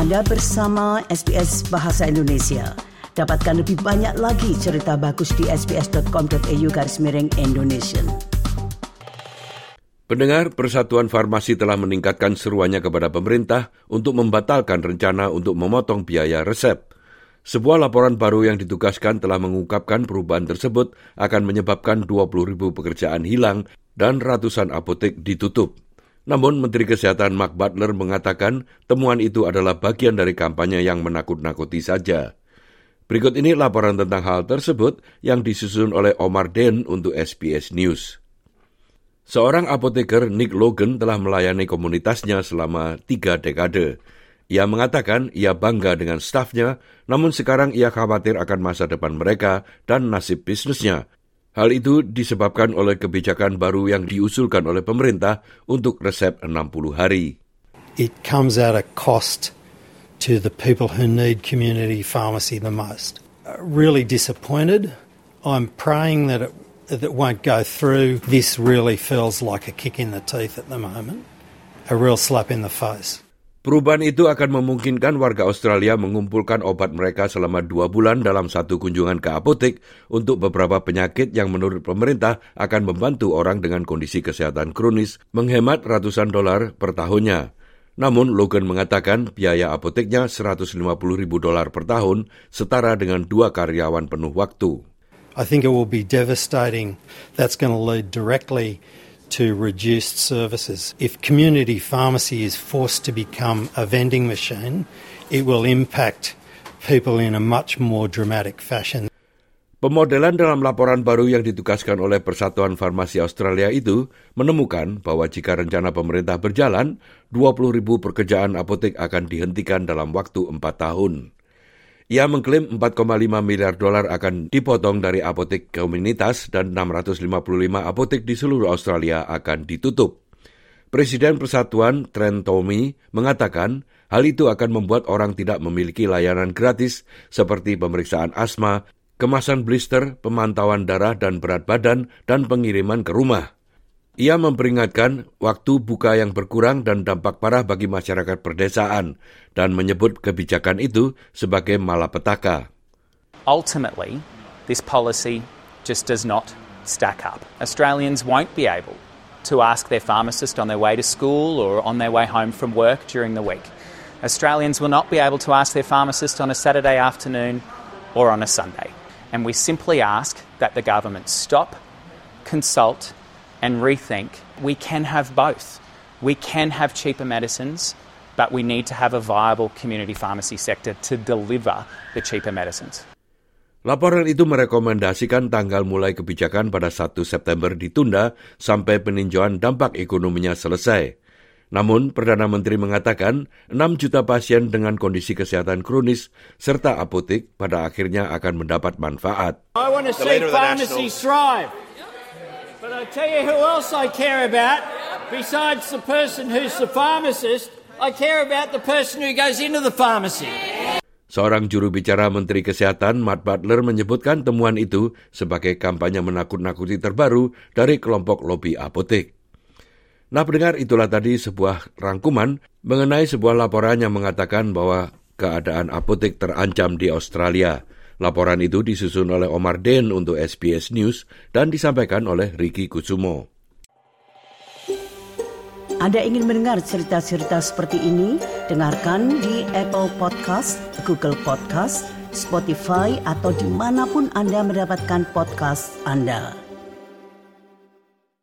Anda bersama SBS Bahasa Indonesia. Dapatkan lebih banyak lagi cerita bagus di sbs.com.au garis miring Indonesia. Pendengar Persatuan Farmasi telah meningkatkan seruannya kepada pemerintah untuk membatalkan rencana untuk memotong biaya resep. Sebuah laporan baru yang ditugaskan telah mengungkapkan perubahan tersebut akan menyebabkan 20 ribu pekerjaan hilang dan ratusan apotek ditutup. Namun Menteri Kesehatan Mark Butler mengatakan temuan itu adalah bagian dari kampanye yang menakut-nakuti saja. Berikut ini laporan tentang hal tersebut yang disusun oleh Omar Den untuk SBS News. Seorang apoteker Nick Logan telah melayani komunitasnya selama tiga dekade. Ia mengatakan ia bangga dengan stafnya, namun sekarang ia khawatir akan masa depan mereka dan nasib bisnisnya Hal itu disebabkan oleh kebijakan baru yang diusulkan oleh pemerintah untuk resep 60 hari. It comes at a cost to the people who need community pharmacy the most. Uh, really disappointed. I'm praying that it, that won't go through. This really feels like a kick in the teeth at the moment, a real slap in the face. Perubahan itu akan memungkinkan warga Australia mengumpulkan obat mereka selama dua bulan dalam satu kunjungan ke apotek untuk beberapa penyakit yang menurut pemerintah akan membantu orang dengan kondisi kesehatan kronis menghemat ratusan dolar per tahunnya. Namun Logan mengatakan biaya apoteknya 150 ribu dolar per tahun setara dengan dua karyawan penuh waktu. I think it will be devastating. That's going to lead directly to reduced services. If community pharmacy is forced to become a vending machine, it will impact people in a much more dramatic fashion. Pemodelan dalam laporan baru yang ditugaskan oleh Persatuan Farmasi Australia itu menemukan bahwa jika rencana pemerintah berjalan, 20 ribu pekerjaan apotek akan dihentikan dalam waktu 4 tahun. Ia mengklaim 4,5 miliar dolar akan dipotong dari apotek komunitas dan 655 apotek di seluruh Australia akan ditutup. Presiden Persatuan Trent Tommy mengatakan hal itu akan membuat orang tidak memiliki layanan gratis seperti pemeriksaan asma, kemasan blister, pemantauan darah dan berat badan, dan pengiriman ke rumah. Ia memperingatkan waktu buka yang berkurang dan dampak parah bagi masyarakat perdesaan dan menyebut kebijakan itu sebagai malapetaka. Ultimately, this policy just does not stack up. Australians won't be able to ask their pharmacist on their way to school or on their way home from work during the week. Australians will not be able to ask their pharmacist on a Saturday afternoon or on a Sunday. And we simply ask that the government stop, consult, and rethink we can have both. We can have cheaper medicines, but we need to have a viable community pharmacy sector to deliver the cheaper medicines. Laporan itu merekomendasikan tanggal mulai kebijakan pada 1 September ditunda sampai peninjauan dampak ekonominya selesai. Namun, Perdana Menteri mengatakan 6 juta pasien dengan kondisi kesehatan kronis serta apotek pada akhirnya akan mendapat manfaat. I want to see pharmacies thrive. I tell you who else I care about, besides the person who's the pharmacist, I care about the person who goes into the pharmacy. Seorang juru bicara Menteri Kesehatan Matt Butler menyebutkan temuan itu sebagai kampanye menakut-nakuti terbaru dari kelompok lobi apotek. Nah pendengar itulah tadi sebuah rangkuman mengenai sebuah laporan yang mengatakan bahwa keadaan apotek terancam di Australia. Laporan itu disusun oleh Omar Den untuk SBS News dan disampaikan oleh Ricky Kusumo. Anda ingin mendengar cerita-cerita seperti ini? Dengarkan di Apple Podcast, Google Podcast, Spotify, atau di mana pun Anda mendapatkan podcast Anda.